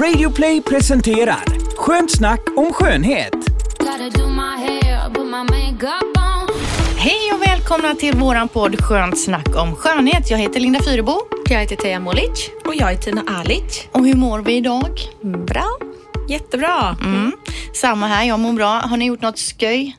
Radioplay presenterar Skönt snack om skönhet. Hej och välkomna till våran podd Skönt snack om skönhet. Jag heter Linda Fyrebo. Jag heter Teija Molic. Och jag är Tina Alic. Och hur mår vi idag? Bra. Jättebra. Mm. Samma här, jag mår bra. Har ni gjort något sköj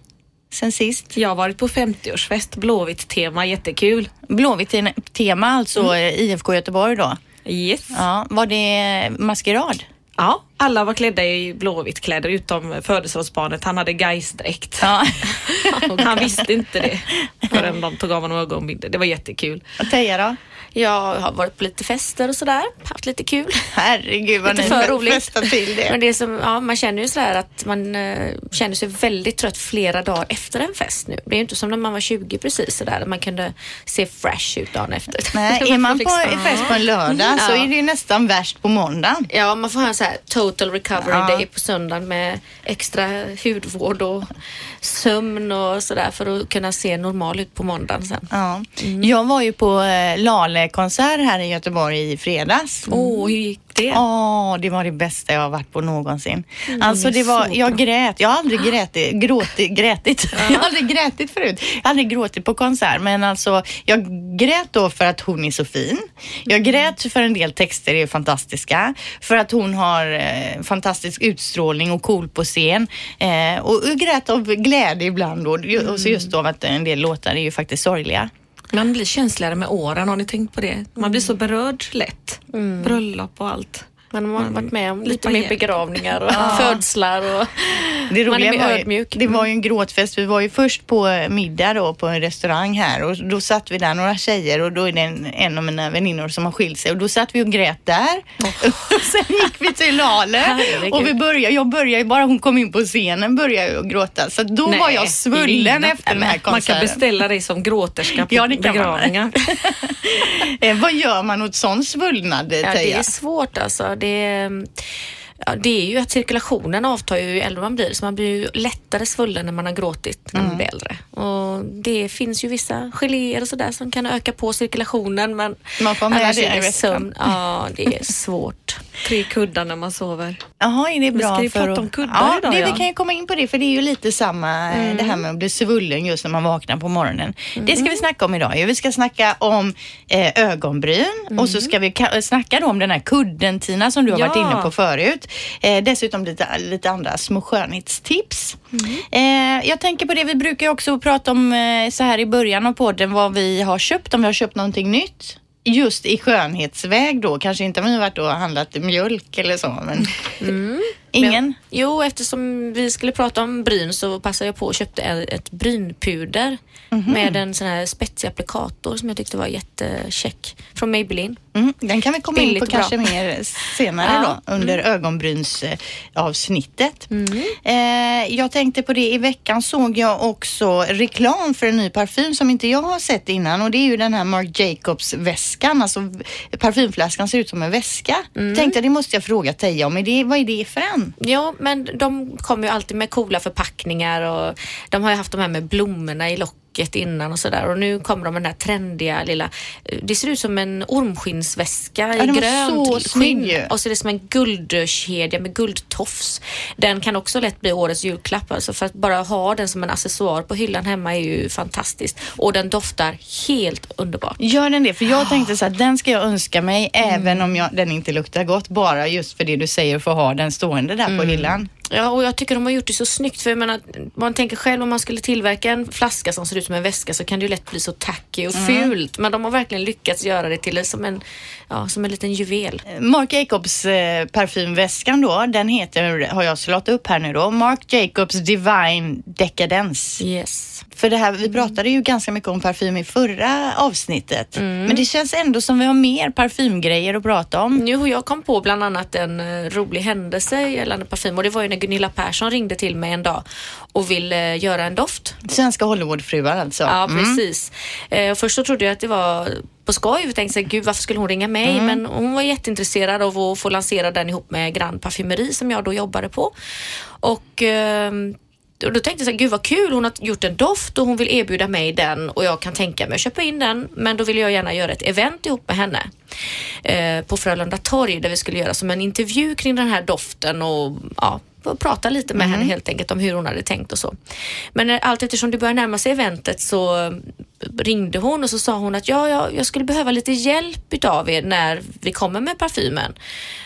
sen sist? Jag har varit på 50-årsfest, Blåvitt tema, jättekul. Blåvitt tema, alltså mm. IFK Göteborg då. Yes. Ja, var det maskerad? Ja, alla var klädda i blåvitt kläder utom födelsedagsbarnet. Han hade Gaisdräkt. Ja. Han visste inte det förrän de tog av honom ögonbindel. Det var jättekul. Och Teija då? Jag har varit på lite fester och sådär, haft lite kul. Herregud vad lite ni för roligt. festar till det. Men det är som, ja, man känner ju sådär att man uh, känner sig väldigt trött flera dagar efter en fest nu. Det är ju inte som när man var 20 precis sådär, man kunde se fresh ut dagen efter. Nej, är man på en fest på en lördag så är det ju nästan värst på måndagen. Ja, man får ha en sån här total recovery Ja. day på söndagen med extra hudvård och sömn och sådär för att kunna se normal ut på måndagen sen. Ja. Jag var ju på eh, Lale-konsert här i Göteborg i fredags. Åh, hur gick det? Ja, det var det bästa jag har varit på någonsin. alltså det var, jag grät, jag har aldrig grätit, gråtit, grätit. jag har aldrig grätit förut. Jag har aldrig gråtit på konsert, men alltså jag grät då för att hon är så fin. Jag grät för en del texter är fantastiska, för att hon har eh, fantastisk utstrålning och cool på scen. Eh, och jag grät av glädje ibland då, och så just då att en del låtar är ju faktiskt sorgliga. Man blir känsligare med åren, har ni tänkt på det? Man blir så berörd lätt. Bröllop och allt. Man har varit med om lite mer begravningar och födslar och Det man är mer var ju, ödmjuk. det var ju en gråtfest. Vi var ju först på middag då på en restaurang här och då satt vi där några tjejer och då är det en, en av mina väninnor som har skilt sig och då satt vi och grät där. Och sen gick vi till Herregud. och vi började, jag började ju bara hon kom in på scenen började jag gråta så då Nej, var jag svullen efter den här Man kan konserten. beställa dig som gråterska på Ja, det kan man. begravningar. Eh, vad gör man åt sån svullnad Ja, det är svårt alltså. Det är, ja, det är ju att cirkulationen avtar ju äldre man blir, så man blir ju lättare svullen när man har gråtit när man blir äldre. Och det finns ju vissa geléer och sådär som kan öka på cirkulationen, men Man får med det är veckan. sömn, ja, det är svårt. Tre kuddar när man sover. Jaha, är det Vi bra ska ju för prata att- om kuddar ja, idag, det, ja. Vi kan ju komma in på det för det är ju lite samma eh, det här med att bli svullen just när man vaknar på morgonen. Det ska vi snacka om idag. Vi ska snacka om eh, ögonbryn och så ska vi ka- snacka då om den här kudden Tina som du har varit Ja. inne på förut. Eh, dessutom lite, lite andra små skönhetstips. Eh, jag tänker på det, vi brukar ju också prata om eh, så här i början av podden vad vi har köpt, om vi har köpt någonting nytt. Just i skönhetsväg då, kanske inte om vi har varit och handlat mjölk eller så, men mm ingen? Jo, eftersom vi skulle prata om bryn så passade jag på och köpte ett brynpuder Mhm. med en sån här spetsig applikator som jag tyckte var jättecheck från Maybelline. Mm, den kan vi komma in Billigt på och bra. kanske mer senare Ja. då under ögonbrynsavsnittet. Mm. Eh, jag tänkte på det i veckan såg jag också reklam för en ny parfym som inte jag har sett innan och det är ju den här Marc Jacobs väskan. Alltså parfymflaskan ser ut som en väska. Mm. Tänkte det måste jag fråga Teija om. Är det, vad är det för en? Mm. Ja, men de kommer ju alltid med coola förpackningar och de har ju haft de här med blommorna i locket innan och sådär och nu kommer de med den här trendiga lilla, det ser ut som en ormskinsväska i den var grönt skinn och så är det som en guldkedja med guldtofs. Den kan också lätt bli årets julklapp alltså för att bara ha den som en accessoar på hyllan hemma är ju fantastiskt och den doftar helt underbart. Gör den det? För jag tänkte så att den ska jag önska mig Mm. även om jag, den inte luktar gott. Bara just för det du säger för att ha den stående där Mm. på hyllan. Ja, och jag tycker de har gjort det så snyggt. För jag menar, man tänker själv om man skulle tillverka en flaska som ser ut som en väska så kan det ju lätt bli så tacky och fult. Men de har verkligen lyckats göra det till som en, ja, som en liten juvel. Marc Jacobs eh, parfymväskan då, den heter, har jag slått upp här nu då, Marc Jacobs Divine Decadence. Yes. För det här, vi pratade ju ganska mycket om parfym i förra avsnittet. Men det känns ändå som vi har mer parfymgrejer att prata om. Jo, jag kom på bland annat en eh, rolig händelse gällande parfym och det var ju när Gunilla Persson ringde till mig en dag och ville göra en doft. Svenska Hollywoodfruar alltså. Ja, precis. Eh, och först så trodde jag att det var på skoj. Jag tänkte så här, gud varför skulle hon ringa mig? Men hon var jätteintresserad av att få lansera den ihop med Grand Parfumeri som jag då jobbade på. Och ehm, och då tänkte jag så här, gud vad kul, hon har gjort en doft och hon vill erbjuda mig den och jag kan tänka mig att köpa in den. Men då vill jag gärna göra ett event ihop med henne eh, på Frölunda torg där vi skulle göra som en intervju kring den här doften och ja, och prata lite med henne helt enkelt om hur hon hade tänkt och så. Men när, allt eftersom det började närma sig eventet så ringde hon och så sa hon att ja, ja, jag skulle behöva lite hjälp utav er när vi kommer med parfymen.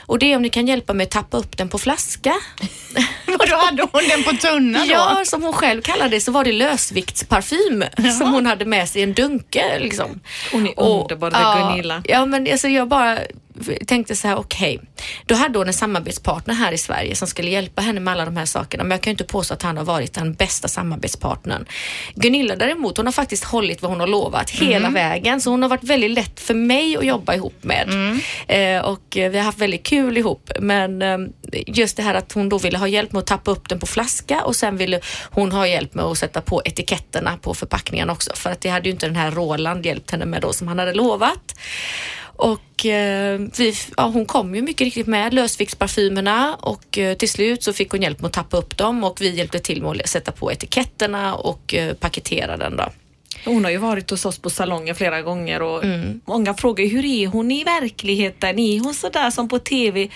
Och det är om ni kan hjälpa mig att tappa upp den på flaska. Och då hade hon den på tunna då? Ja, som hon själv kallade det så var det lösviktsparfym som hon hade med sig i en dunke. Liksom. Hon är Och- underbar, ja, Gunilla. Ja, men alltså jag bara tänkte så här, okej, då hade hon en samarbetspartner här i Sverige som skulle hjälpa henne med alla de här sakerna. Men jag kan ju inte påstå att han har varit den bästa samarbetspartnern. Gunilla däremot, hon har faktiskt hållit vad hon har lovat hela vägen. Så hon har varit väldigt lätt för mig att jobba ihop med. Eh, och vi har haft väldigt kul ihop. Men eh, just det här att hon då ville ha hjälp med att tappa upp den på flaska och sen ville hon ha hjälp med att sätta på etiketterna på förpackningen också. För att det hade ju inte den här Roland hjälpt henne med då som han hade lovat. Och eh, vi, ja, hon kom ju mycket riktigt med lösviktsparfymerna och eh, till slut så fick hon hjälp med att tappa upp dem och vi hjälpte till med att sätta på etiketterna och eh, paketera den då. Hon har ju varit hos oss på salongen flera gånger och Mm. många frågar hur är hon i verkligheten? Är hon sådär som på TV?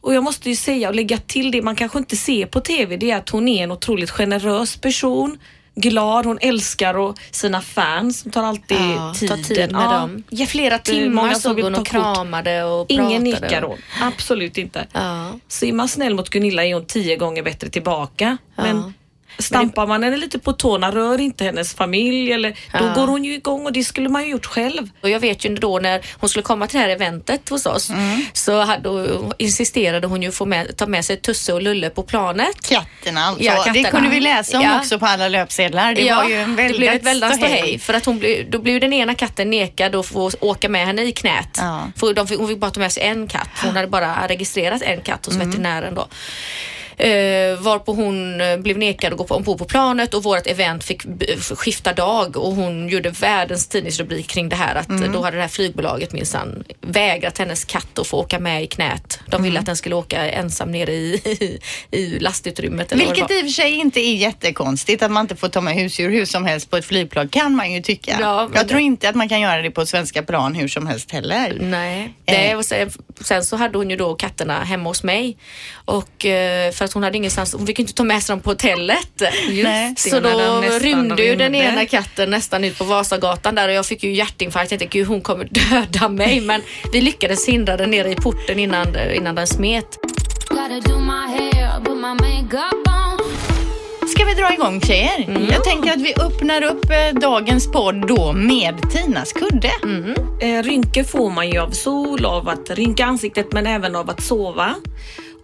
Och jag måste ju säga och lägga till det man kanske inte ser på TV, det är att hon är en otroligt generös person. Glad, hon älskar och sina fans. Hon tar alltid Ja, tiden. tid med dem. Ja, Flera timmar som såg hon och kramade och Ingen pratade. nekar hon. Absolut inte. Ja. Så är man snäll mot Gunilla är hon tio gånger bättre tillbaka. Ja. Men stampar man henne lite på tårna, rör inte hennes familj eller då Ja. går hon ju igång och det skulle man ju gjort själv. Och jag vet ju då när hon skulle komma till det här eventet hos oss Mm. så hade, insisterade hon ju få med, ta med sig Tusse och Lulle på planet. Katterna alltså. Ja, katterna. Det kunde vi läsa om Ja. också på alla löpsedlar. Det var ju en det blev ett väldigt ståhej. För att hon blev, då blev den ena katten nekad att få åka med henne i knät. Ja. För de fick, hon fick bara ta med sig en katt. Hon hade bara registrerat en katt hos Mm. veterinären då. Eh, varpå hon eh, blev nekad att gå på, ombord på planet och vårt event fick skifta dag och hon gjorde världens tidningsrubrik kring det här att Mm. då hade det här flygbolaget minsann vägrat hennes katt att få åka med i knät. De Mm. ville att den skulle åka ensam nere i, i, i lastutrymmet. Eller Vilket i och för sig inte är jättekonstigt att man inte får ta med husdjur hur som helst på ett flygplan kan man ju tycka. Ja, jag tror inte att man kan göra det på svenska plan hur som helst heller. Nej. Eh. Nej och sen, sen så hade hon ju då katterna hemma hos mig. Och eh, för att hon hade ingenstans, hon fick inte ta med sig dem på hotellet. Nej. Så då rymde ju den ena katten nästan ut på Vasagatan där och jag fick ju hjärtinfarkt. Jag tänkte gud hon kommer döda mig. Men vi lyckades hindra den nere i porten innan, innan den smet. Ska vi dra igång tjejer? Mm. Jag tänker att vi öppnar upp eh, dagens podd då med Tinas kudde. Mm. Eh, rynkor får man ju av sol, av att rynka ansiktet men även av att sova.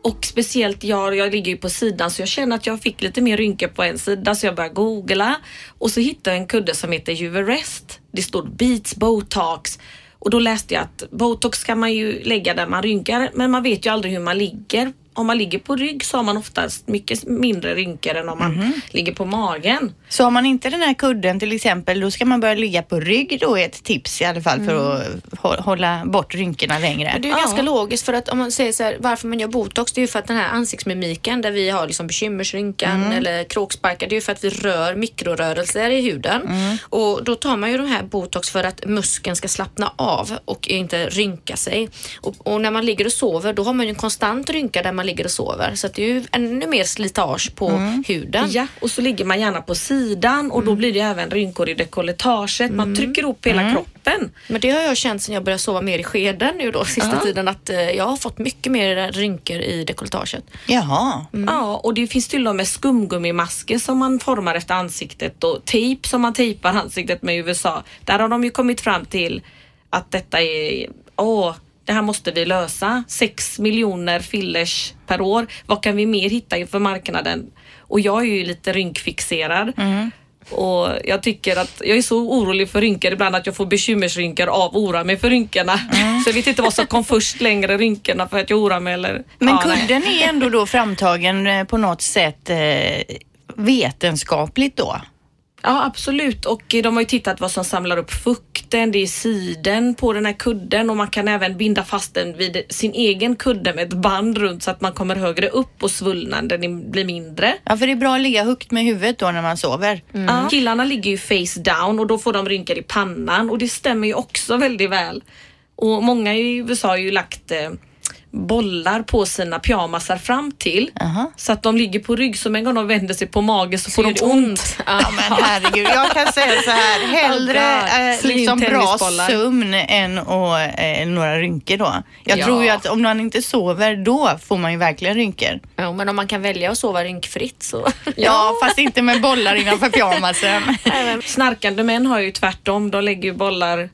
Och speciellt jag, jag ligger ju på sidan så jag känner att jag fick lite mer rynkor på en sida så jag började googla och så hittade jag en kudde som heter Juverest. Det stod Beats Botox och då läste jag att botox kan man ju lägga där man rynkar men man vet ju aldrig hur man ligger. Om man ligger på rygg så har man oftast mycket mindre rynkor än om man ligger på magen. Så har man inte den här kudden till exempel, då ska man börja ligga på rygg då är ett tips i alla fall för att hå- hålla bort rynkorna längre. Men det är ju ganska logiskt för att om man säger så här, varför man gör botox, det är ju för att den här ansiktsmimiken där vi har liksom bekymmersrynkan eller kråksparkar, det är ju för att vi rör mikrorörelser i huden. Och då tar man ju de här botox för att muskeln ska slappna av och inte rynka sig. Och, och när man ligger och sover, då har man ju en konstant rynka där man ligger och sover. Så att det är ju ännu mer slitage på huden. Ja, och så ligger man gärna på sidan och då blir det även rynkor i dekolletaget. Man trycker ihop hela kroppen. Men det har jag känt sedan jag började sova mer i skeden nu då sista tiden att eh, jag har fått mycket mer rynkor i dekolletaget. Jaha. Ja, och det finns till och med skumgummimasker som man formar efter ansiktet och tejp som man tejpar ansiktet med i USA. Där har de ju kommit fram till att detta är, åh, det här måste vi lösa. Sex miljoner fillers per år. Vad kan vi mer hitta inför marknaden? Och jag är ju lite rynkfixerad. Och jag tycker att jag är så orolig för rynkor ibland att jag får bekymmersrynkor av att oroa mig för rynkorna. Så jag vet inte vad som kom först längre, rynkorna för att jag oroar mig eller... Men Ja, nej. kudden är ändå då framtagen eh, på något sätt eh, vetenskapligt då? Ja absolut och de har ju tittat vad som samlar upp fukten. Det är siden på den här kudden och man kan även binda fast den vid sin egen kudde med ett band runt så att man kommer högre upp och svullnaden blir mindre. Ja, för det är bra att ligga högt med huvudet då när man sover. Ja. Killarna ligger ju face down och då får de rynkor i pannan och det stämmer ju också väldigt väl. Och många i USA har ju lagt eh, bollar på sina pyjamasar fram till Aha. så att de ligger på rygg. Så en gång de vänder sig på magen så får gör de det ont. Ja, men herregud. Jag kan säga så här, hellre eh, liksom bra sömn än och, eh, några rynkor då. Jag Ja. tror ju att om man inte sover, då får man ju verkligen rynkor. Ja, men om man kan välja att sova rynkfritt så... Ja, fast inte med bollar innanför pyjamasen. Snarkande män har ju tvärtom. De lägger ju bollar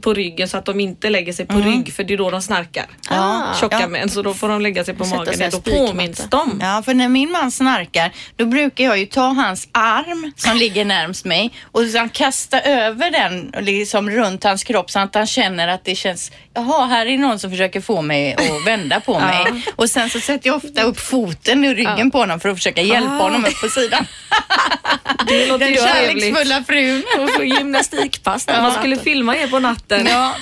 på ryggen så att de inte lägger sig på Mm. rygg för det är då de snarkar. Ah, Tjocka ja. män så då får de lägga sig på Sätta magen. Då spikmatta. påminns de. Ja, för när min man snarkar, då brukar jag ju ta hans arm som ligger närmst mig och sen kasta över den liksom runt hans kropp så att han känner att det känns, jaha, här är någon som försöker få mig att vända på mig. Och sen så sätter jag ofta upp foten i ryggen på honom för att försöka hjälpa honom upp på sidan. Det låter Den kärleksfulla frun. Och få gymnastikpass. Man skulle filma er på natten. Ja.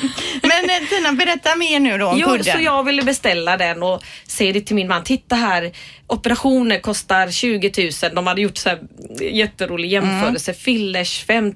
Men eh, Tina, berätta mer nu då om Jo, kudden. så jag ville beställa den och säger det till min man. Titta här, operationer kostar 20 000. De hade gjort så här jätterolig jämförelse. Fillers 5 000,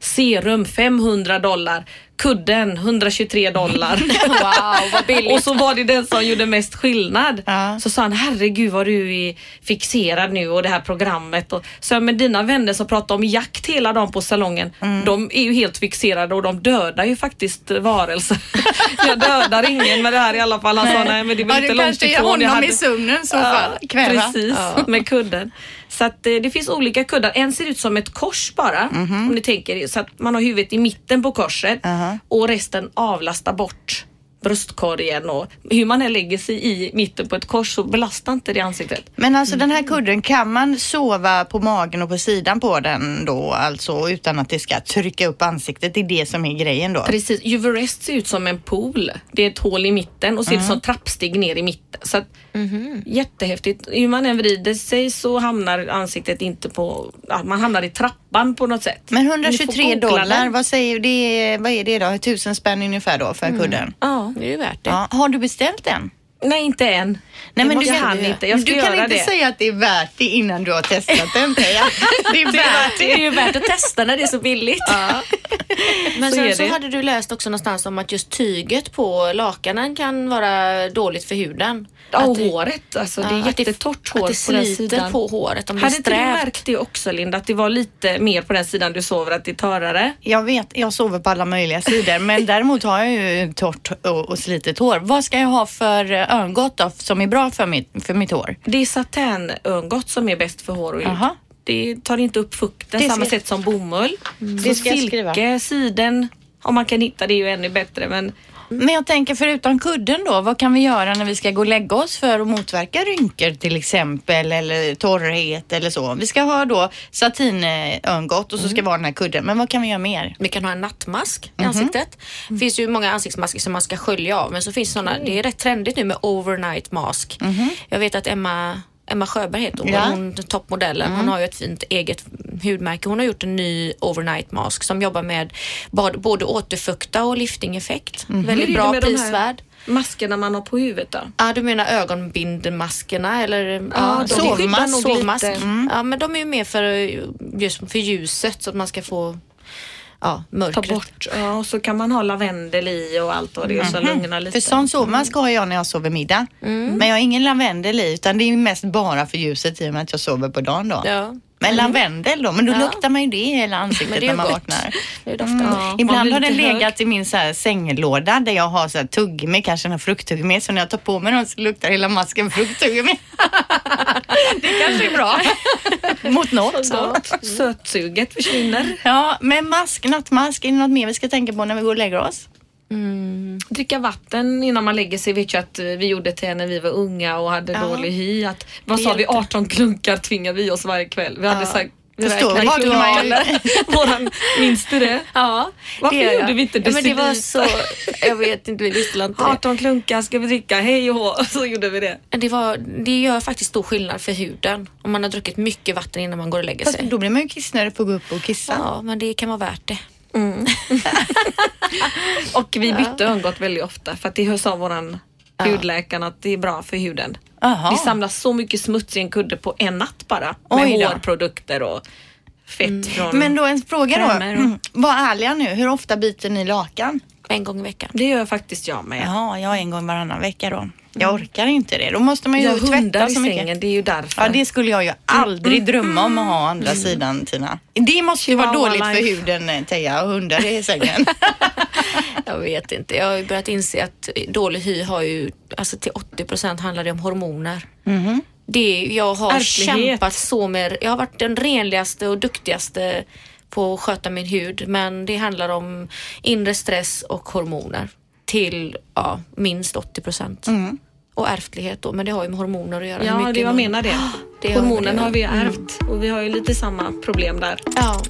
serum 500 dollar, kudden 123 dollar. Wow, vad billigt. Och så var det den som gjorde mest skillnad. Ja. Så sa han, herregud vad du är fixerad nu och det här programmet. Och, så men dina vänner som pratar om jakt hela dagen på salongen, Mm. de är ju helt fixerade och de dödar ju faktiskt varelser. jag dödar ingen med det här i alla fall. Han sa, nej men det väl Ja, inte du långt kanske är ifrån. honom hade- i sömnen i så fall. Kväva. Precis, med kudden. Så att eh, det finns olika kuddar. En ser ut som ett kors bara, om ni tänker så att man har huvudet i mitten på korset Mhm. och resten avlastar bort bröstkorgen och hur man än lägger sig i mitten på ett kors så belastar inte det ansiktet. Men alltså den här kudden, kan man sova på magen och på sidan på den då alltså utan att det ska trycka upp ansiktet? Det är det som är grejen då? Precis, Juverest ser ut som en pool. Det är ett hål i mitten och ser ut som trappsteg ner i mitten. Så att, Jättehäftigt. Hur man än vrider sig så hamnar ansiktet inte på, man hamnar i trappan på något sätt. Men Ni får 123 googla dollar, den. vad, säger, det, vad är det då? Tusen spänn ungefär då för kudden? Ja. Det är ju värt det. Ja. Har du beställt den? Nej, inte än. Nej, Det men du, kan, inte. Jag ska du kan göra inte det. säga att det är värt det innan du har testat den. Det är värt Det är ju värt att testa när det är så billigt. Men Så sen så det. hade du läst också någonstans om att just tyget på lakanen kan vara dåligt för huden. Ja, det- håret. Alltså, det Ja, är det- jättetorrt hår Att det på den sliter sidan. på håret om det Hade inte du märkt det också Linda? Att det var lite mer på den sidan du sover, att det är törare? Jag vet, jag sover på alla möjliga sidor men däremot har jag ju torrt och, och slitet hår. Vad ska jag ha för örngott då som är bra för mitt, för mitt hår? Det är satänörngott som är bäst för hår och hud. Aha. Det tar inte upp fukten Det samma ska- sätt som bomull. Det Så ska jag skriva. silke, siden, om man kan hitta det är ju ännu bättre. Men Men jag tänker förutom kudden då, vad kan vi göra när vi ska gå och lägga oss för att motverka rynkor till exempel eller torrhet eller så? Vi ska ha då satinörngott och så ska vi ha den här kudden. Men vad kan vi göra mer? Vi kan ha en nattmask Mhm. i ansiktet. Det finns ju många ansiktsmasker som man ska skölja av men så finns sådana, det är rätt trendigt nu med overnight mask. Jag vet att Emma Emma Sjöberg heter hon. Ja. Mm. hon toppmodellen. Hon har ju ett fint eget hudmärke. Hon har gjort en ny overnight mask som jobbar med både återfukta och lifting-effekt. Är Väldigt bra med de här prisvärd. maskerna man har på huvudet då? Ja, du menar ögonbindmaskerna eller Ja, de sovmask. sovmask. lite. Ja, men de är ju mer för, just för ljuset så att man ska få ja, Ta mörkret. bort. Ja, och så kan man ha lavendel i och allt vad det är så lugnar lite. För sån sovmask har jag när jag sover middag. Men jag har ingen lavendel i utan det är mest bara för ljuset i och med att jag sover på dagen då. Ja. Men lavendel då, men då Ja. luktar man ju det i hela Men ansiktet det är när man gott. vaknar. Mm. Ja, Ibland har den lite hög. legat i min så här sänglåda där jag har så här tuggummi, kanske har frukttuggummi, så när jag tar på mig den så luktar hela masken frukttuggummi. det kanske är bra. Mot något. Ja, sötsuget försvinner. Ja, men mask, nattmask, är det något mer vi ska tänka på när vi går och lägger oss? Dricka vatten innan man lägger sig vet jag att vi gjorde till när vi var unga och hade Ja. dålig hy. Att, vad Det sa vi, hjälpte. 18 klunkar tvingade vi oss varje kväll. Vi hade Ja. så här Då Tyvärr står kan vaknar inte man ju. jag- Våran, minns du det? Ja, Varför det gör jag. gjorde vi inte ja, men det var så, Jag vet inte, vi visste inte det. 18 klunkar ska vi dricka, hej och hå. Så gjorde vi det. Det, var, det gör faktiskt stor skillnad för huden om man har druckit mycket vatten innan man går och lägger Fast sig. då blir man ju kissnödig på att gå upp och kissa. Ja, men det kan vara värt det. Och vi bytte örngott väldigt ofta för att det sa våran hudläkaren att det är bra för huden. Jaha. Vi samlar så mycket smuts i en kudde på en natt bara. Oj Med då. hårprodukter och fett från... Men då en fråga då. Mm. Var ärliga nu. Hur ofta byter ni lakan? En gång i veckan. Det gör faktiskt jag med. Jaha, jag en gång varannan vecka då. Jag orkar inte det. Då måste man ju Jag tvätta så mycket. sängen, det är ju därför. Ja, det skulle jag ju aldrig drömma om att ha andra sidan Tina. Det måste ju vara dåligt för huden eh, Teija och hundar i sängen. Jag vet inte. Jag har börjat inse att dålig hy har ju, alltså till 80 procent handlar det om hormoner. Det, jag har Ärftlighet. kämpat så med, jag har varit den renligaste och duktigaste på att sköta min hud men det handlar om inre stress och hormoner till ja, minst 80 procent. Och ärftlighet då, men det har ju med hormoner att göra. Ja, mycket det jag menar det. Det det. har vi ärvt och vi har ju lite samma problem där. Ja.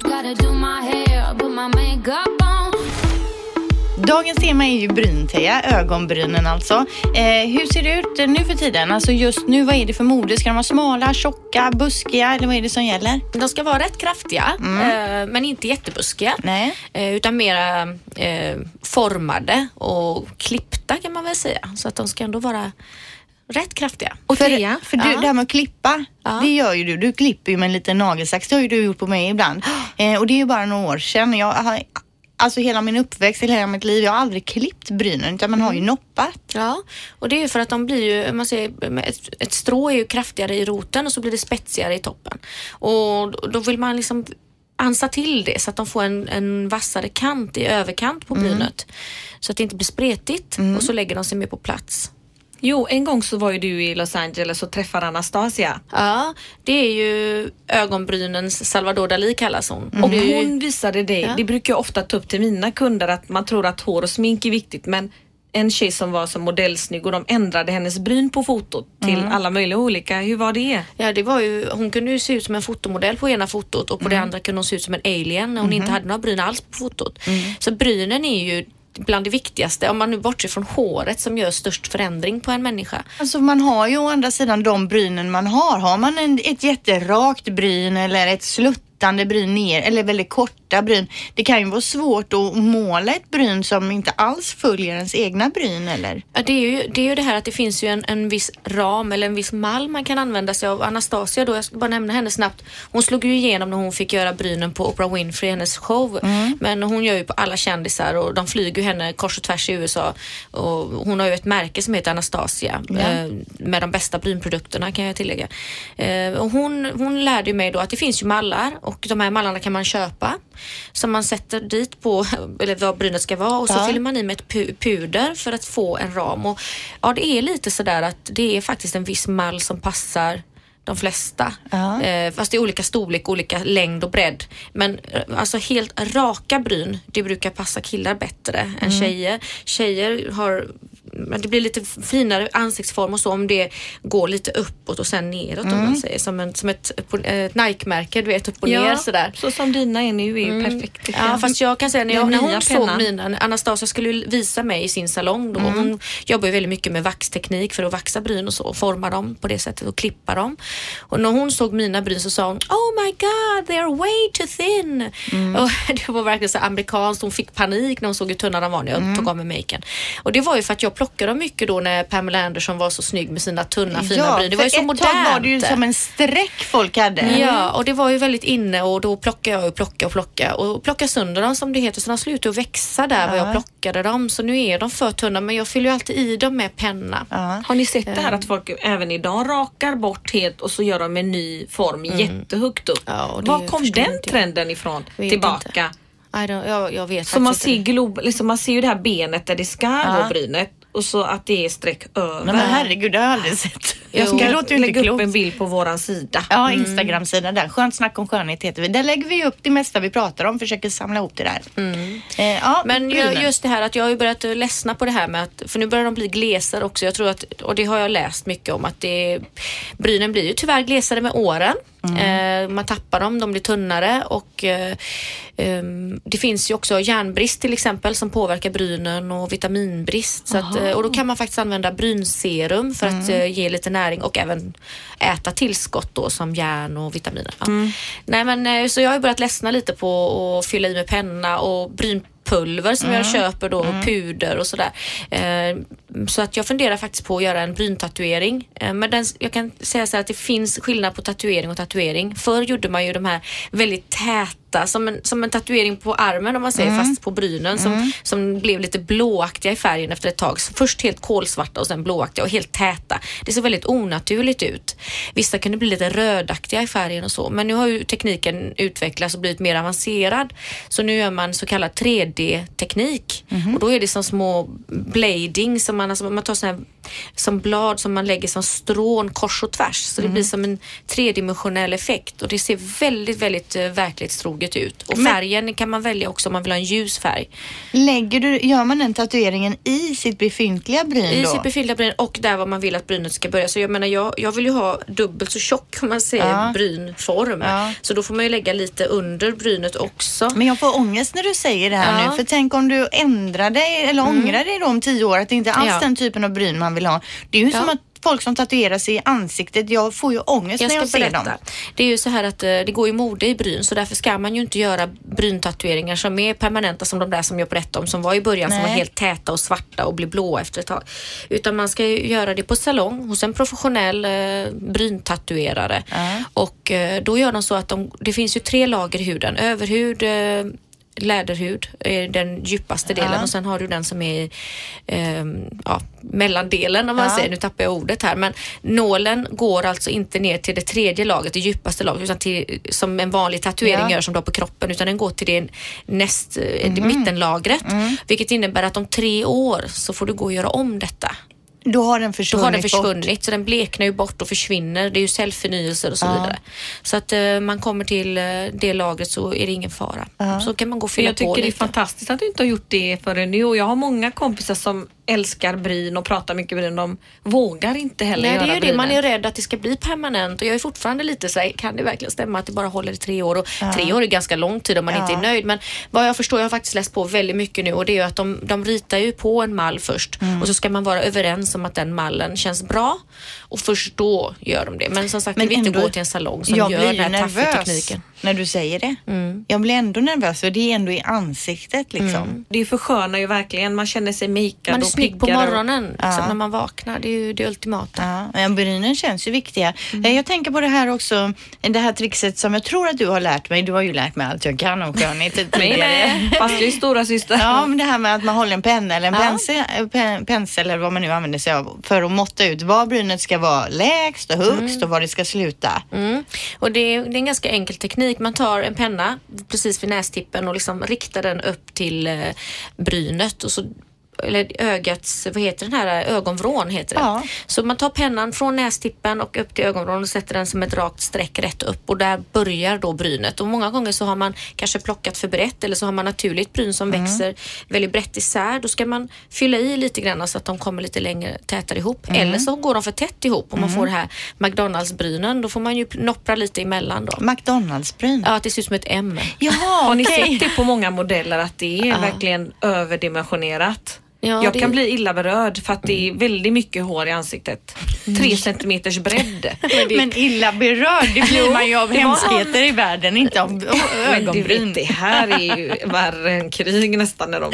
Dagens tema är ju bryn Teija, ögonbrynen alltså. Eh, hur ser det ut nu för tiden? Alltså just nu, vad är det för mode? Ska de vara smala, tjocka, buskiga eller vad är det som gäller? De ska vara rätt kraftiga eh, men inte jättebuskiga. Nej. Eh, utan mera eh, formade och klippta kan man väl säga. Så att de ska ändå vara rätt kraftiga. Och För, Teija? för du, Ja. det här med att klippa, Ja. det gör ju du. Du klipper ju med en liten nagelsax. Det har ju du gjort på mig ibland. Eh, och det är ju bara några år sedan. Jag har, alltså hela min uppväxt, hela mitt liv, jag har aldrig klippt brynen utan man har ju noppat. Ja, och det är ju för att de blir ju, man säger, ett, ett strå är ju kraftigare i roten och så blir det spetsigare i toppen. Och då vill man liksom ansa till det så att de får en, en vassare kant i överkant på brynet. Så att det inte blir spretigt och så lägger de sig mer på plats. Jo, en gång så var ju du i Los Angeles och träffade Anastasia. Ja, det är ju ögonbrynens Salvador Dalí kallas hon. Och är ju- hon visade dig, Ja. det brukar jag ofta ta upp till mina kunder att man tror att hår och smink är viktigt men en tjej som var så modellsnygg och de ändrade hennes bryn på fotot till alla möjliga olika. Hur var det? Ja, det var ju, hon kunde ju se ut som en fotomodell på ena fotot och på det andra kunde hon se ut som en alien när hon inte hade några bryn alls på fotot. Så brynen är ju bland det viktigaste, om man nu bortser från håret som gör störst förändring på en människa. Alltså man har ju å andra sidan de brynen man har. Har man en, ett jätterakt bryn eller ett sluttande bryn ner eller väldigt korta bryn. Det kan ju vara svårt att måla ett bryn som inte alls följer ens egna bryn eller? Ja, det, är ju, det är ju det här att det finns ju en, en viss ram eller en viss mall man kan använda sig av. Anastasia då, jag ska bara nämna henne snabbt. Hon slog ju igenom när hon fick göra brynen på Oprah Winfrey, hennes show. Men hon gör ju på alla kändisar och de flyger henne kors och tvärs i USA. Och hon har ju ett märke som heter Anastasia eh, med de bästa brynprodukterna kan jag tillägga. Eh, och hon, hon lärde mig då att det finns ju mallar och de här mallarna kan man köpa. Som man sätter dit på, eller vad brynet ska vara och så Ja. fyller man i med ett pu- puder för att få en ram. Och, ja, det är lite sådär att det är faktiskt en viss mall som passar de flesta. Ja. Eh, fast i olika storlek, olika längd och bredd. Men eh, alltså helt raka bryn, det brukar passa killar bättre än Mm. tjejer. Tjejer har men det blir lite finare ansiktsform och så om det går lite uppåt och sen neråt om Mm. man säger. Som, en, som ett, ett Nike-märke, du vet upp och ner sådär. så som dina är nu är ju perfekt. tycker Ja fast jag kan säga när, jag, när hon såg mina, Anastasia skulle visa mig i sin salong då. Hon jobbar ju väldigt mycket med vaxteknik för att vaxa bryn och så och forma dem på det sättet och klippa dem. Och när hon såg mina bryn så sa hon Oh my god they are way too thin. Och det var verkligen så amerikanskt. Hon fick panik när hon såg hur tunna de var när jag tog av mig maken. Och det var ju för att jag plockade dem mycket då när Pamela Anderson var så snygg med sina tunna fina bryn. Det var ju så ett modernt. tag var det ju som en streck folk hade. Ja, och det var ju väldigt inne och då plockade jag och plockade och plockade och plockade sönder dem som det heter så de slutade att växa där var jag plockade dem. Så nu är de för tunna men jag fyller ju alltid i dem med penna. Ja. Har ni sett det här att folk även idag rakar bort helt och så gör de en ny form jättehögt upp? Ja, Var kom den inte jag. trenden ifrån? Vet Tillbaka. I don't, jag, jag vet Så man ser, inte. glob, liksom man ser ju det här benet där det ska Ja. brynet och så att det är streck över. Nej, men herregud, det har jag aldrig sett. jag ska låter ju inte lägga upp en bild på våran sida. Ja, Instagram-sidan där. Skönt snack om skönhet heter vi. Där lägger vi upp det mesta vi pratar om, försöker samla ihop det där. Eh, ja, Men brynen. just det här att jag har ju börjat ledsna på det här med att, för nu börjar de bli glesare också. Jag tror att, och det har jag läst mycket om, att det, brynen blir ju tyvärr glesare med åren. Eh, man tappar dem, de blir tunnare och eh, ehm, det finns ju också järnbrist till exempel som påverkar brynen och vitaminbrist. Att, eh, och då kan man faktiskt använda brynserum för att eh, ge lite näring och även äta tillskott då som järn och vitaminer. Ja. Nej, men, så jag har börjat ledsna lite på att fylla i med penna och brynpulver som jag köper då, och puder och sådär. Eh, så att jag funderar faktiskt på att göra en bryntatuering. Eh, men den, jag kan säga så här att det finns skillnad på tatuering och tatuering. Förr gjorde man ju de här väldigt täta, som en, som en tatuering på armen om man säger, fast på brynen som, som blev lite blåaktiga i färgen efter ett tag. Så först helt kolsvarta och sen blåaktiga och helt täta. Det såg väldigt onaturligt ut. Vissa kunde bli lite rödaktiga i färgen och så. Men nu har ju tekniken utvecklats och blivit mer avancerad. Så nu gör man så kallad 3D-teknik. Och då är det som små blading som man, alltså man tar såna här, som blad som man lägger som strån kors och tvärs. Så det blir som en tredimensionell effekt och det ser väldigt, väldigt uh, verklighetstroget ut. Och Men- färgen kan man välja också om man vill ha en ljus färg. Lägger du, gör man den tatueringen i sitt befintliga bryn I då? sitt befintliga bryn och där var man vill att brynet ska börja. Så jag menar, jag, jag vill ju ha dubbelt så tjock om man säger Ja. brynform. Ja. Så då får man ju lägga lite under brynet också. Men jag får ångest när du säger det här Ja. Mm. nu. För tänk om du ändrar dig eller ångrar dig då om tio år att det inte alls Ja. den typen av bryn man vill ha. Det är ju som att folk som tatuerar sig i ansiktet, jag får ju ångest Jag när jag ser berätta. dem. Det är ju så här att eh, det går ju mode i bryn så därför ska man ju inte göra bryntatueringar som är permanenta som de där som jag berättade om som var i början som Nej. var helt täta och svarta och blir blåa efter ett tag. Utan man ska ju göra det på salong hos en professionell eh, bryntatuerare. Och eh, då gör de så att de, det finns ju tre lager i huden. Överhud, eh, läderhud är den djupaste delen och sen har du den som är eh, ja, mellandelen om man Ja. säger. Nu tappar jag ordet här men nålen går alltså inte ner till det tredje lagret, det djupaste lagret utan till, som en vanlig tatuering Ja. gör som du har på kroppen utan den går till det näst, det mittenlagret. Vilket innebär att om tre år så får du gå och göra om detta. Då har den Då försvunnit har den bort. försvunnit så den bleknar ju bort och försvinner. Det är ju cellförnyelser och så Ja. vidare. Så att eh, man kommer till eh, det lagret så är det ingen fara. Så kan man gå och fylla Jag på tycker det är lite. fantastiskt att du inte har gjort det förrän nu och jag har många kompisar som älskar bryn och pratar mycket bryn. De vågar inte heller Nej, göra det är ju det. Man är rädd att det ska bli permanent och jag är fortfarande lite så här, kan det verkligen stämma att det bara håller i tre år? Och tre år är ganska lång tid om man Ja. inte är nöjd. Men vad jag förstår, jag har faktiskt läst på väldigt mycket nu och det är ju att de, de ritar ju på en mall först Mm. och så ska man vara överens om att den mallen känns bra och först då gör de det. Men som sagt, Men vi vill inte ändå- gå till en salong som gör den här nervös taffy-tekniken. när du säger det. Mm. Jag blir ändå nervös för det är ändå i ansiktet liksom. Det förskönar ju verkligen. Man känner sig är och snygg på morgonen liksom, Ja. när man vaknar. Det är ju det ultimata. Ja, brynen känns ju viktiga. Mm. Eh, Jag tänker på det här också, det här trixet som jag tror att du har lärt mig. Du har ju lärt mig allt jag kan om skönhet Nej, tidigare. nej. Fast jag är stora syster. Ja, men det här med att man håller en penna eller en Ja. pensel, pen, pensel eller vad man nu använder sig av för att måtta ut var brynet ska vara lägst och högst och var det ska sluta. Mm. Och det är, det är en ganska enkel teknik. Man tar en penna precis vid nästippen och liksom riktar den upp till eh, brynet och så eller ögats, vad heter den här, ögonvrån heter det. Ja. Så man tar pennan från nästippen och upp till ögonvrån och sätter den som ett rakt streck rätt upp och där börjar då brynet. Och många gånger så har man kanske plockat för brett eller så har man naturligt bryn som Mm. växer väldigt brett isär. Då ska man fylla i lite grann så att de kommer lite längre tätare ihop. Mm. Eller så går de för tätt ihop och man får det här McDonalds-brynen. Då får man ju noppra lite emellan då. McDonalds-bryn. Ja, att det ser ut som ett M. Jaha, Har ni okej. sett det på många modeller att det är verkligen överdimensionerat? Ja, jag det- Mm. kan bli illa berörd för att det är väldigt mycket hår i ansiktet. Tre centimeters bredd. Men illa berörd, det blir man ju av hemskheter i världen, inte av Men ögonbryn. vet, det här är ju värre än krig nästan när de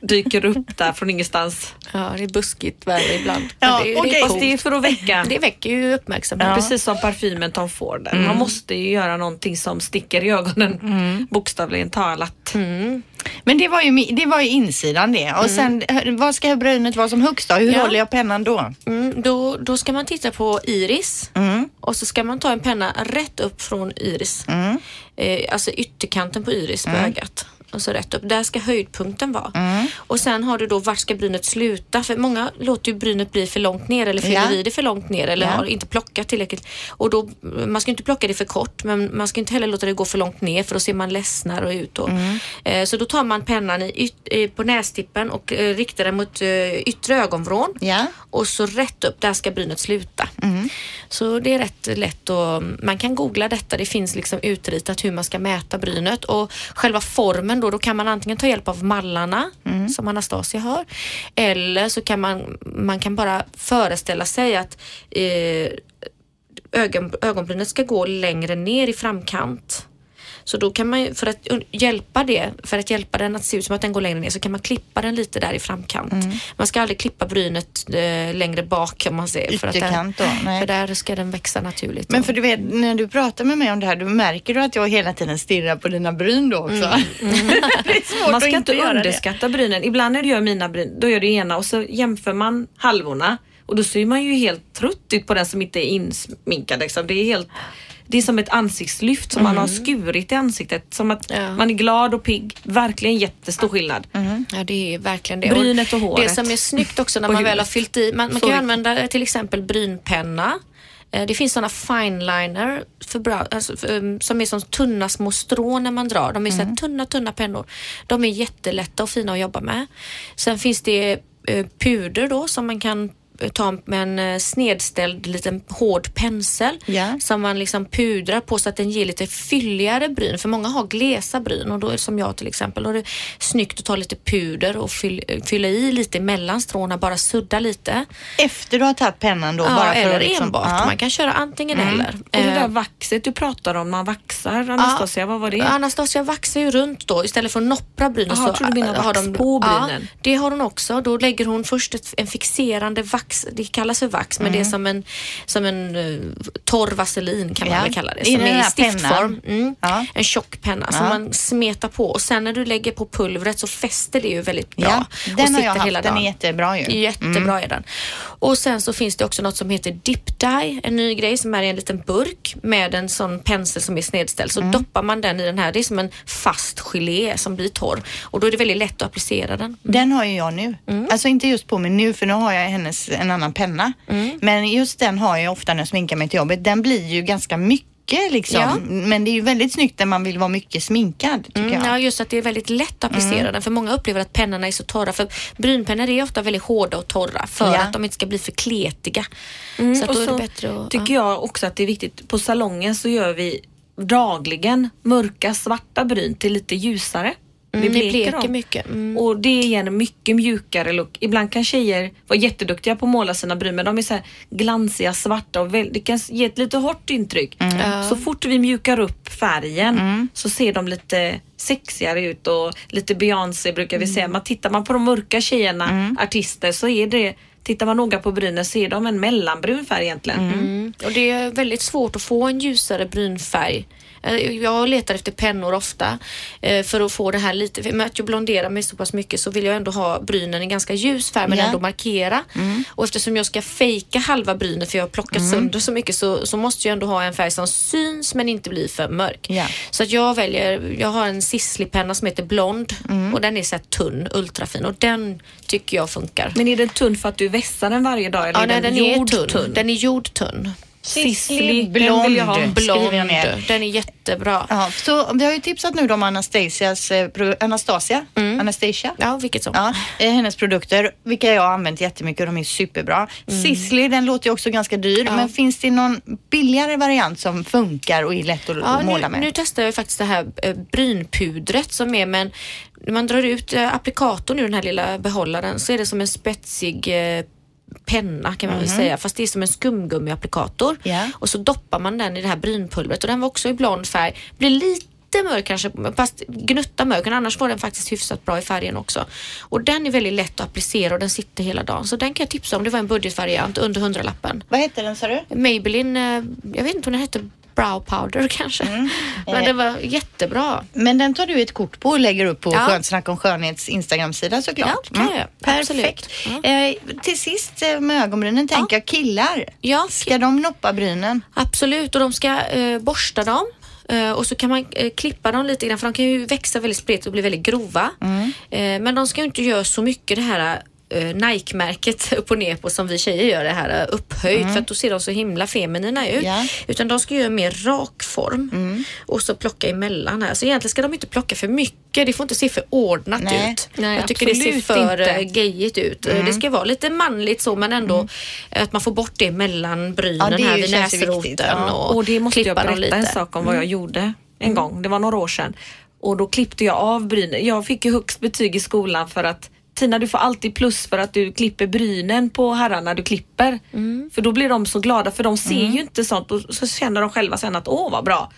dyker upp där från ingenstans. Ja, det är buskigt värre ibland. Ja, Men det, är Fast det är för att väcka. det väcker ju uppmärksamhet. Precis som parfymen Tom Ford. Man måste ju göra någonting som sticker i ögonen. Bokstavligen talat. Men det var ju, det var ju insidan det. Och sen, vad ska brynet vara som högst då? Hur Ja. håller jag pennan då? Mm, då, då ska man titta på iris Mm. och så ska man ta en penna rätt upp från iris. Mm. Eh, alltså ytterkanten på iris på ögat. Och så rätt upp. Där ska höjdpunkten vara. Mm. Och sen har du då vart ska brynet sluta? För många låter ju brynet bli för långt ner eller fyller i det för långt ner eller Ja. har inte plockat tillräckligt. Och då, man ska inte plocka det för kort men man ska inte heller låta det gå för långt ner för då ser man ledsnare ut. Då. Mm. Eh, så då tar man pennan i yt, eh, på nästippen och eh, riktar den mot eh, yttre ögonvrån Ja. och så rätt upp, där ska brynet sluta. Mm. Så det är rätt lätt och man kan googla detta. Det finns liksom utritat hur man ska mäta brynet och själva formen då, då kan man antingen ta hjälp av mallarna Mm. som Anastasia har eller så kan man, man kan bara föreställa sig att eh, ögon, ögonbrynet ska gå längre ner i framkant. Så då kan man för att hjälpa det, för att hjälpa den att se ut som att den går längre ner så kan man klippa den lite där i framkant. Mm. Man ska aldrig klippa brynet eh, längre bak om man säger. För, att där, Ytterkant då, nej. för där ska den växa naturligt. Men för du vet, när du pratar med mig om det här, då märker du att jag hela tiden stirrar på dina bryn då också. är svårt Man ska inte göra det. underskatta brynen. Ibland när du gör mina bryn, då gör du ena och så jämför man halvorna och då ser man ju helt trött ut på den som inte är insminkad. Liksom. Det är helt det är som ett ansiktslyft som man har skurit i ansiktet. Som att Ja. man är glad och pigg. Verkligen jättestor skillnad. Ja, det är verkligen det. Brynet och håret. Det som är snyggt också när man väl har fyllt i, man, man kan ju använda till exempel brynpenna. Eh, Det finns sådana fineliner för bra, alltså, för, um, som är som tunna små strån när man drar. De är så här tunna, tunna pennor. De är jättelätta och fina att jobba med. Sen finns det eh, puder då som man kan eh, ta med en eh, snedställd liten hård pensel Ja. som man liksom pudrar på så att den ger lite fylligare bryn. För många har glesa bryn och då är som jag till exempel. Då är det snyggt att ta lite puder och fyll, fylla i lite mellan stråna, bara sudda lite. Efter du har tagit pennan då? Ja, bara för eller att liksom, enbart. Ja. Man kan köra antingen eller. Och det Eh, där vaxet du pratar om, man vaxar Anastasia, vad var det? Anastasia vaxar ju runt då istället för att noppra brynen. Jaha, jag trodde du menade vax på brynen. Ja, det har hon också. Då lägger hon först ett, en fixerande vax. Det kallas för vax, men det är som en, som en uh, torr vaselin kan man Ja, väl kalla det. i Som den är i stiftform. Mm. Ja. En tjock penna som man smetar på och sen när du lägger på pulvret så fäster det ju väldigt bra. Ja, och den har jag haft. hela Den är jättebra ju. Jättebra är den. Och sen så finns det också något som heter dip dye, en ny grej som är i en liten burk med en sån pensel som är snedställd. Så doppar man den i den här, det är som en fast gelé som blir torr och då är det väldigt lätt att applicera den. Den har ju jag nu. Mm. Alltså inte just på mig nu för nu har jag hennes en annan penna. Mm. Men just den har jag ofta när jag sminkar mig till jobbet. Den blir ju ganska mycket liksom. Ja. Men det är ju väldigt snyggt när man vill vara mycket sminkad tycker Mm, jag. ja, just att det är väldigt lätt att applicera den för många upplever att pennorna är så torra för brynpennor är ofta väldigt hårda och torra för Ja. att de inte ska bli för kletiga. så att Mm, och då är det så bättre att... tycker jag också att det är viktigt, på salongen så gör vi dagligen mörka svarta bryn till lite ljusare. Mm, vi ni bleker dem. mycket. Mm. Och det ger en mycket mjukare look. Ibland kan tjejer vara jätteduktiga på att måla sina bryn men de är så här glansiga, svarta och väl, det kan ge ett lite hårt intryck. Mm. Så fort vi mjukar upp färgen så ser de lite sexigare ut och lite Beyoncé brukar vi Mm. säga. Man tittar man på de mörka tjejerna, artister, så är det Tittar man noga på brynen ser de en mellanbrun färg egentligen. Mm. Och det är väldigt svårt att få en ljusare brynfärg. Eh, Jag letar efter pennor ofta eh, för att få det här lite, för med att jag blonderar mig så pass mycket så vill jag ändå ha brynen i ganska ljus färg men Ja. ändå markera. Och eftersom jag ska fejka halva brynet för jag har plockat sönder så mycket så, så måste jag ändå ha en färg som syns men inte blir för mörk. Ja. Så att jag väljer, jag har en Sisley-penna som heter Blond och den är så tunn, ultrafin och den tycker jag funkar. Men är den tunn för att du vässar den varje dag eller Ja, är nej, den, den är jordtunn? tunn. Den är. Sisley, den blond. vill jag ha. Skriver jag Blond. ner. Den är jättebra. Ja, så vi har ju tipsat nu om Anastasias, eh, Anastasia, Anastasia. Ja, vilket som. Ja, eh, hennes produkter, vilka jag har använt jättemycket och de är superbra. Sisley, den låter ju också ganska dyr, men finns det någon billigare variant som funkar och är lätt att Ja, måla nu, med? nu testar jag faktiskt det här eh, brynpudret som är med en, när man drar ut eh, applikatorn ur den här lilla behållaren så är det som en spetsig eh, penna kan man väl säga fast det är som en skumgummiapplikator Mhm. Ja. och så doppar man den i det här brynpulvret och den var också i blond färg. Blir lite mörk kanske, fast gnutta mörk annars var den faktiskt hyfsat bra i färgen också. Och den är väldigt lätt att applicera och den sitter hela dagen så den kan jag tipsa om. Det var en budgetvariant under hundralappen. Vad heter den sa du? Maybelline, eh, jag vet inte om den hette brow powder kanske. Mm. Men det var jättebra. Men den tar du ett kort på och lägger upp på Ja. Skönt snack om skönhets Instagram-sida såklart. Ja, kan jag. Perfekt. Absolut. Eh, till sist eh, med ögonbrynen tänker jag killar. Ja, Ska de noppa brynen? absolut. Och de ska eh, borsta dem Eh, och så kan man eh, klippa dem lite grann för de kan ju växa väldigt spretigt och bli väldigt grova. Mm. Eh, men de ska ju inte göra så mycket det här eh, Nike-märket upp och ner på som vi tjejer gör det här eh, upphöjt för att då ser de så himla feminina ut. Mm. Mm. Utan de ska göra mer rak form och så plocka emellan här. Så egentligen ska de inte plocka för mycket. Det får inte se för ordnat Nej. ut. Nej, Jag tycker det ser för inte. eh, gayigt ut. Mm. Det ska vara lite manligt så men ändå att man får bort det mellan brynen Ja, det är här vid näsroten ja. och, Och det måste jag berätta en lite. sak om vad jag gjorde en gång. Det var några år sedan. Och då klippte jag av brynen. Jag fick ju högst betyg i skolan för att Tina du får alltid plus för att du klipper brynen på herrarna du klipper. För då blir de så glada för de ser ju inte sånt och så känner de själva sen att åh vad bra.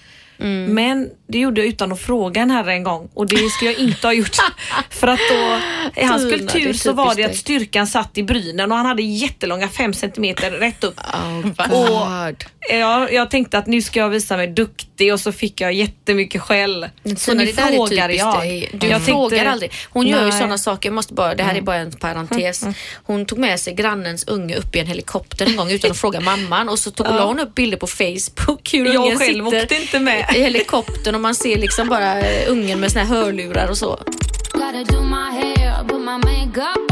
Men det gjorde jag utan att fråga en herre en gång och det skulle jag inte ha gjort. för att då, i hans är kultur så var det att styrkan satt i brynen och han hade jättelånga fem centimeter rätt upp. Oh, Och jag, jag tänkte att nu ska jag visa mig duktig och så fick jag jättemycket skäll. Så Tina, nu frågar jag. dig. Du jag frågar tänkte- aldrig. Hon gör ju Nej. Mm. sådana saker. Jag måste bara, det här är bara en parentes. Hon tog med sig grannens unge upp i en helikopter en gång utan att fråga mamman och så tog, hon upp bilder på Facebook hur Jag själv sitter åkte inte med i helikoptern och man ser liksom bara eh, ungen med såna här hörlurar och så. Gotta do my hair, put my makeup.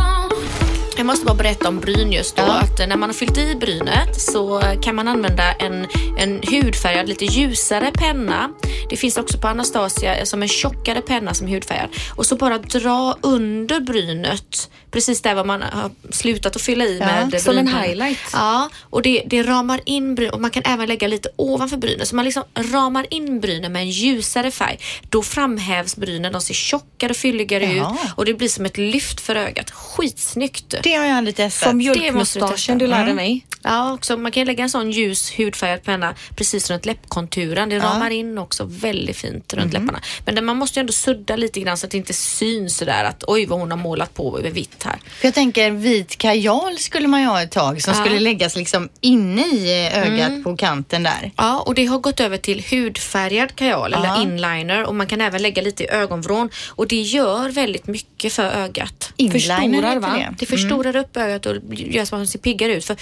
Jag måste bara berätta om bryn just då. Ja. Att när man har fyllt i brynet så kan man använda en, en hudfärgad, lite ljusare penna. Det finns också på Anastasia som en tjockare penna som är hudfärgad. Och så bara dra under brynet, precis där man har slutat att fylla i Ja, med som en brynpennan. highlight. Ja, och det, det ramar in bryn och man kan även lägga lite ovanför brynen. Så man liksom ramar in brynen med en ljusare färg. Då framhävs brynen, de ser tjockare och fylligare Jaha. ut och det blir som ett lyft för ögat. Skitsnyggt! Det har jag aldrig testat. Som mjölkmustaschen du lärde Mm. mig. Ja, också, man kan lägga en sån ljus hudfärgad penna precis runt läppkonturen. Det ramar in också väldigt fint runt läpparna. Men det, man måste ju ändå sudda lite grann så att det inte syns sådär att oj vad hon har målat på med vitt här. För jag tänker vit kajal skulle man ju ha ett tag som Ja. skulle läggas liksom inne i ögat Mm. på kanten där. Ja, och det har gått över till hudfärgad kajal Ja. eller inliner och man kan även lägga lite i ögonvrån och det gör väldigt mycket för ögat. Inliner Förstorar, va? det. Det förstorar upp ögat och gör så att man ser piggare ut. För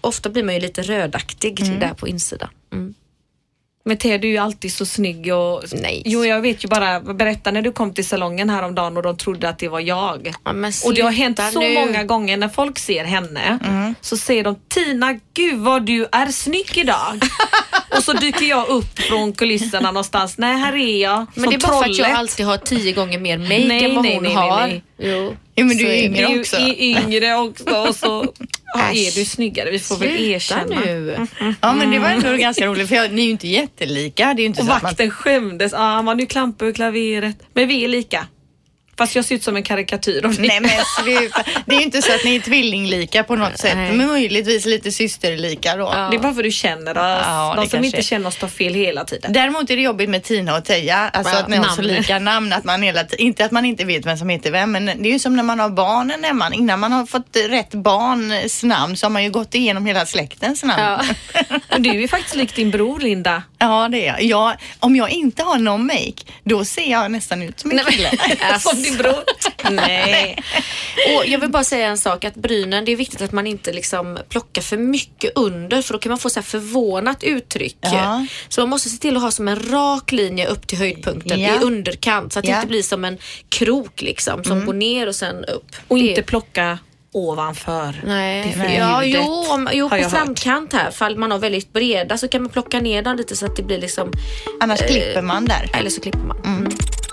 ofta blir man ju lite rödaktig där på insidan. Mm. Men Thea, du är ju alltid så snygg och... Nej. Jo, jag vet ju bara. Berätta när du kom till salongen häromdagen och de trodde att det var jag. Ja, men Och det har hänt så nu. många gånger när folk ser henne så säger de Tina, gud vad du är snygg idag. och så dyker jag upp från kulisserna någonstans. Nej, här är jag. Men det är bara för att jag trollet. alltid har tio gånger mer make Nej, än vad hon nej, nej, har. Jo. Ja, men du är är yngre är också. y- yngre också och så ja, är du snyggare. Vi får väl Sluta erkänna. nu. Ja men det var ändå ganska roligt för jag, ni är ju inte jättelika. Det är inte Och så att man... vakten skämdes. Ah, han var nu över klaveret. Men vi är lika. Fast jag ser ut som en karikatyr av dig. Nej men sluta. Det är ju inte så att ni är tvillinglika på något sätt. Nej. Men möjligtvis lite systerlika då. Ja. Det är bara för att du känner oss. Ja, De det som inte är. känner oss tar fel hela tiden. Däremot är det jobbigt med Tina och Teija, alltså Ja, att ni har så lika namn. Att man hela inte att man inte vet vem som heter vem, men det är ju som när man har barnen hemma. Innan man har fått rätt barns namn så har man ju gått igenom hela släktens namn. Ja. Och du är faktiskt lik din bror Linda. Ja, det är jag. jag. Om jag inte har någon make, då ser jag nästan ut som en kille. som din bror. Nej. Och jag vill bara säga en sak att brynen, det är viktigt att man inte liksom plockar för mycket under för då kan man få så här förvånat uttryck. Ja. Så man måste se till att ha som en rak linje upp till höjdpunkten Ja. i underkant så att det Ja. Mm. inte blir som en krok liksom som går ner och sen upp. Och Det- inte plocka ovanför. Nej, Det ja, jo, om, jo på hört. framkant här, fall man har väldigt breda så kan man plocka ner dem lite så att det blir liksom, Annars klipper man där. eller så klipper man. Mm.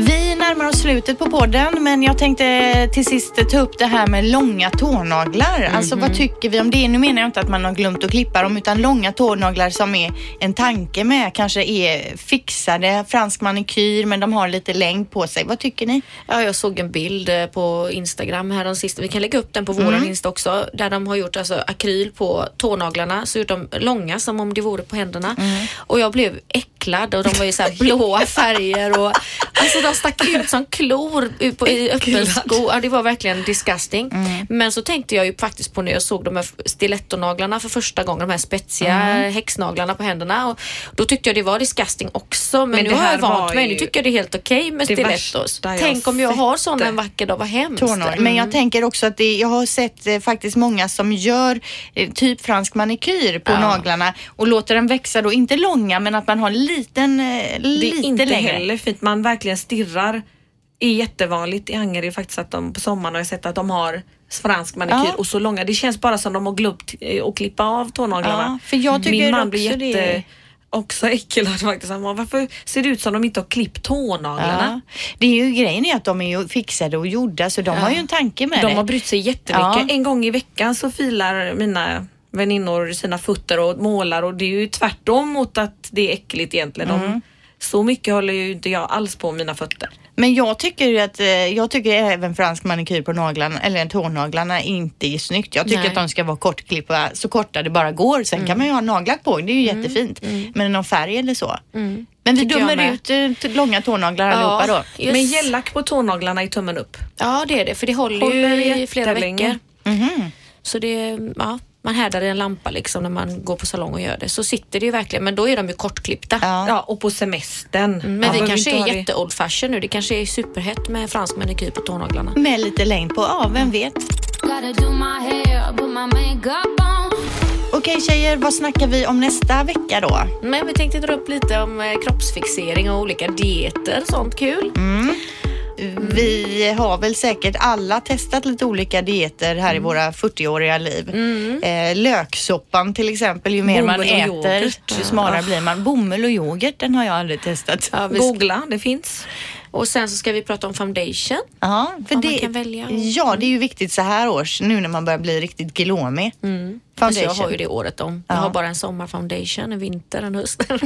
Vi närmar oss slutet på podden men jag tänkte till sist ta upp det här med långa tånaglar. Alltså vad tycker vi om det? Nu menar jag inte att man har glömt att klippa dem utan långa tånaglar som är en tanke med kanske är fixade, fransk manikyr men de har lite längd på sig. Vad tycker ni? Ja, jag såg en bild eh, på Instagram här de sista. Vi kan lägga upp den på våran Insta också. Där de har gjort alltså akryl på tånaglarna. Så gjort de långa som om det vore på händerna. Och jag blev äcklad och de var ju så här blåa färger och alltså de stack ut som klor u- på, i öppen sko. Ja, det var verkligen disgusting. Men så tänkte jag ju faktiskt på när jag såg de här stilettonaglarna för första gången, de här spetsiga häxnaglarna på händerna. Och då tyckte jag det var disgusting också. Men, Men nu har jag vant mig. Nu tycker jag det är helt okej med det stilettos. Tänk om jag har sådana en vacker dag, vad hemskt. Tånaglar. Men jag tänker också att det, jag har sett eh, faktiskt många som gör eh, typ fransk manikyr på Ja. naglarna och låter den växa då, inte långa men att man har en liten, eh, Det är lite inte längre. heller fint. Man verkligen stirrar. Det är jättevanligt i Angered faktiskt att de på sommaren har jag sett att de har fransk manikyr Ja. och så långa. Det känns bara som de har glömt eh, att klippa av tånaglarna. Ja, för jag tycker Min man blir jätte, det- också äckelad faktiskt. Han bara, varför ser det ut som de inte har klippt tånaglarna? Ja. Det är ju grejen är att de är ju fixade och gjorda så de har ju en tanke med De det. har brytt sig jättemycket. Ja. En gång i veckan så filar mina väninnor sina fötter och målar och det är ju tvärtom mot att det är äckligt egentligen. Mm. De, så mycket håller ju inte jag alls på mina fötter. Men jag tycker ju att, eh, jag tycker även fransk manikyr på naglarna, eller tånaglarna, inte är snyggt. Jag tycker Nej. att de ska vara kortklippa så korta det bara går. Sen kan man ju ha naglar på, det är ju jättefint. Men någon färg eller så. Men vi Tycker dömer ut eh, långa tånaglar allihopa då. just- Men gellack på tånaglarna är tummen upp. Ja, det är det. För det håller, Håller ju i flera veckor. Så det, ja, man härdar i en lampa liksom när man går på salong och gör det. Så sitter det ju verkligen, men då är de ju kortklippta. Ja. Ja, och på semestern. Men Man vi kanske är jätte old fashion nu. Det kanske är superhett med fransk manikyr på tånaglarna. Med lite längd på, ja vem vet. Okej tjejer, vad snackar vi om nästa vecka då? Men vi tänkte dra upp lite om eh, kroppsfixering och olika dieter. Sånt kul. Vi har väl säkert alla testat lite olika dieter här Mm. i våra 40-åriga liv. Eh, löksoppan till exempel, ju mer man Bomull och äter ju smalare blir man. Bomull och yoghurt, den har jag aldrig testat. Ja, Googla, det finns. Och sen så ska vi prata om foundation. Ja, för det, man kan välja. Ja, det är ju viktigt så här års, nu när man börjar bli riktigt glåmig. Fast jag Foundation. har ju det året om. Jag Ja. har bara en sommarfoundation, en vinter, en höst.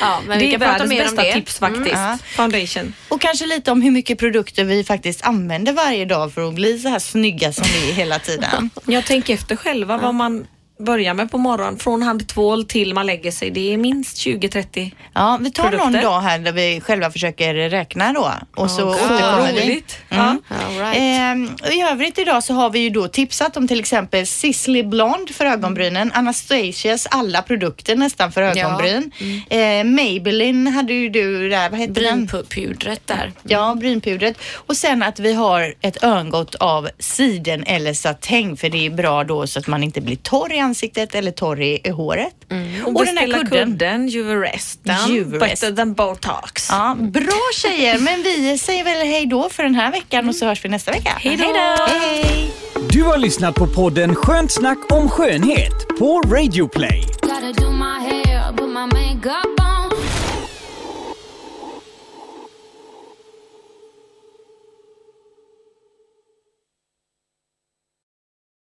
Ja. men det vi är kan prata mer om bästa det. tips faktiskt. Ja. Foundation. Och kanske lite om hur mycket produkter vi faktiskt använder varje dag för att bli så här snygga som vi är hela tiden. Jag tänker efter själva vad man börjar med på morgonen. Från handtvål till man lägger sig. Det är minst 20-30. Ja, vi tar någon Produkter. dag här där vi själva försöker räkna då och så God. återkommer vi. Roligt. Mm. All right. Ehm, och I övrigt idag så har vi ju då tipsat om till exempel Sisley Blonde för ögonbrynen, Anastasias alla produkter nästan för ögonbryn. Eh, Maybelline hade ju du där, vad heter den? Brynpudret där. Ja, brynpudret. Och sen att vi har ett örngott av siden eller satäng för det är bra då så att man inte blir torr i ansiktet eller torr i, håret. Och, Och den här kudden. kudden, Juveresten. Juverest. Better than botox. Ja, bra tjejer, men vi säger väl hej då för den här veckan och så hörs vi nästa vecka. Hej då! Hej! Du har lyssnat på podden Skönt snack om skönhet på Radio Play. Gotta do my hair, put my makeup on.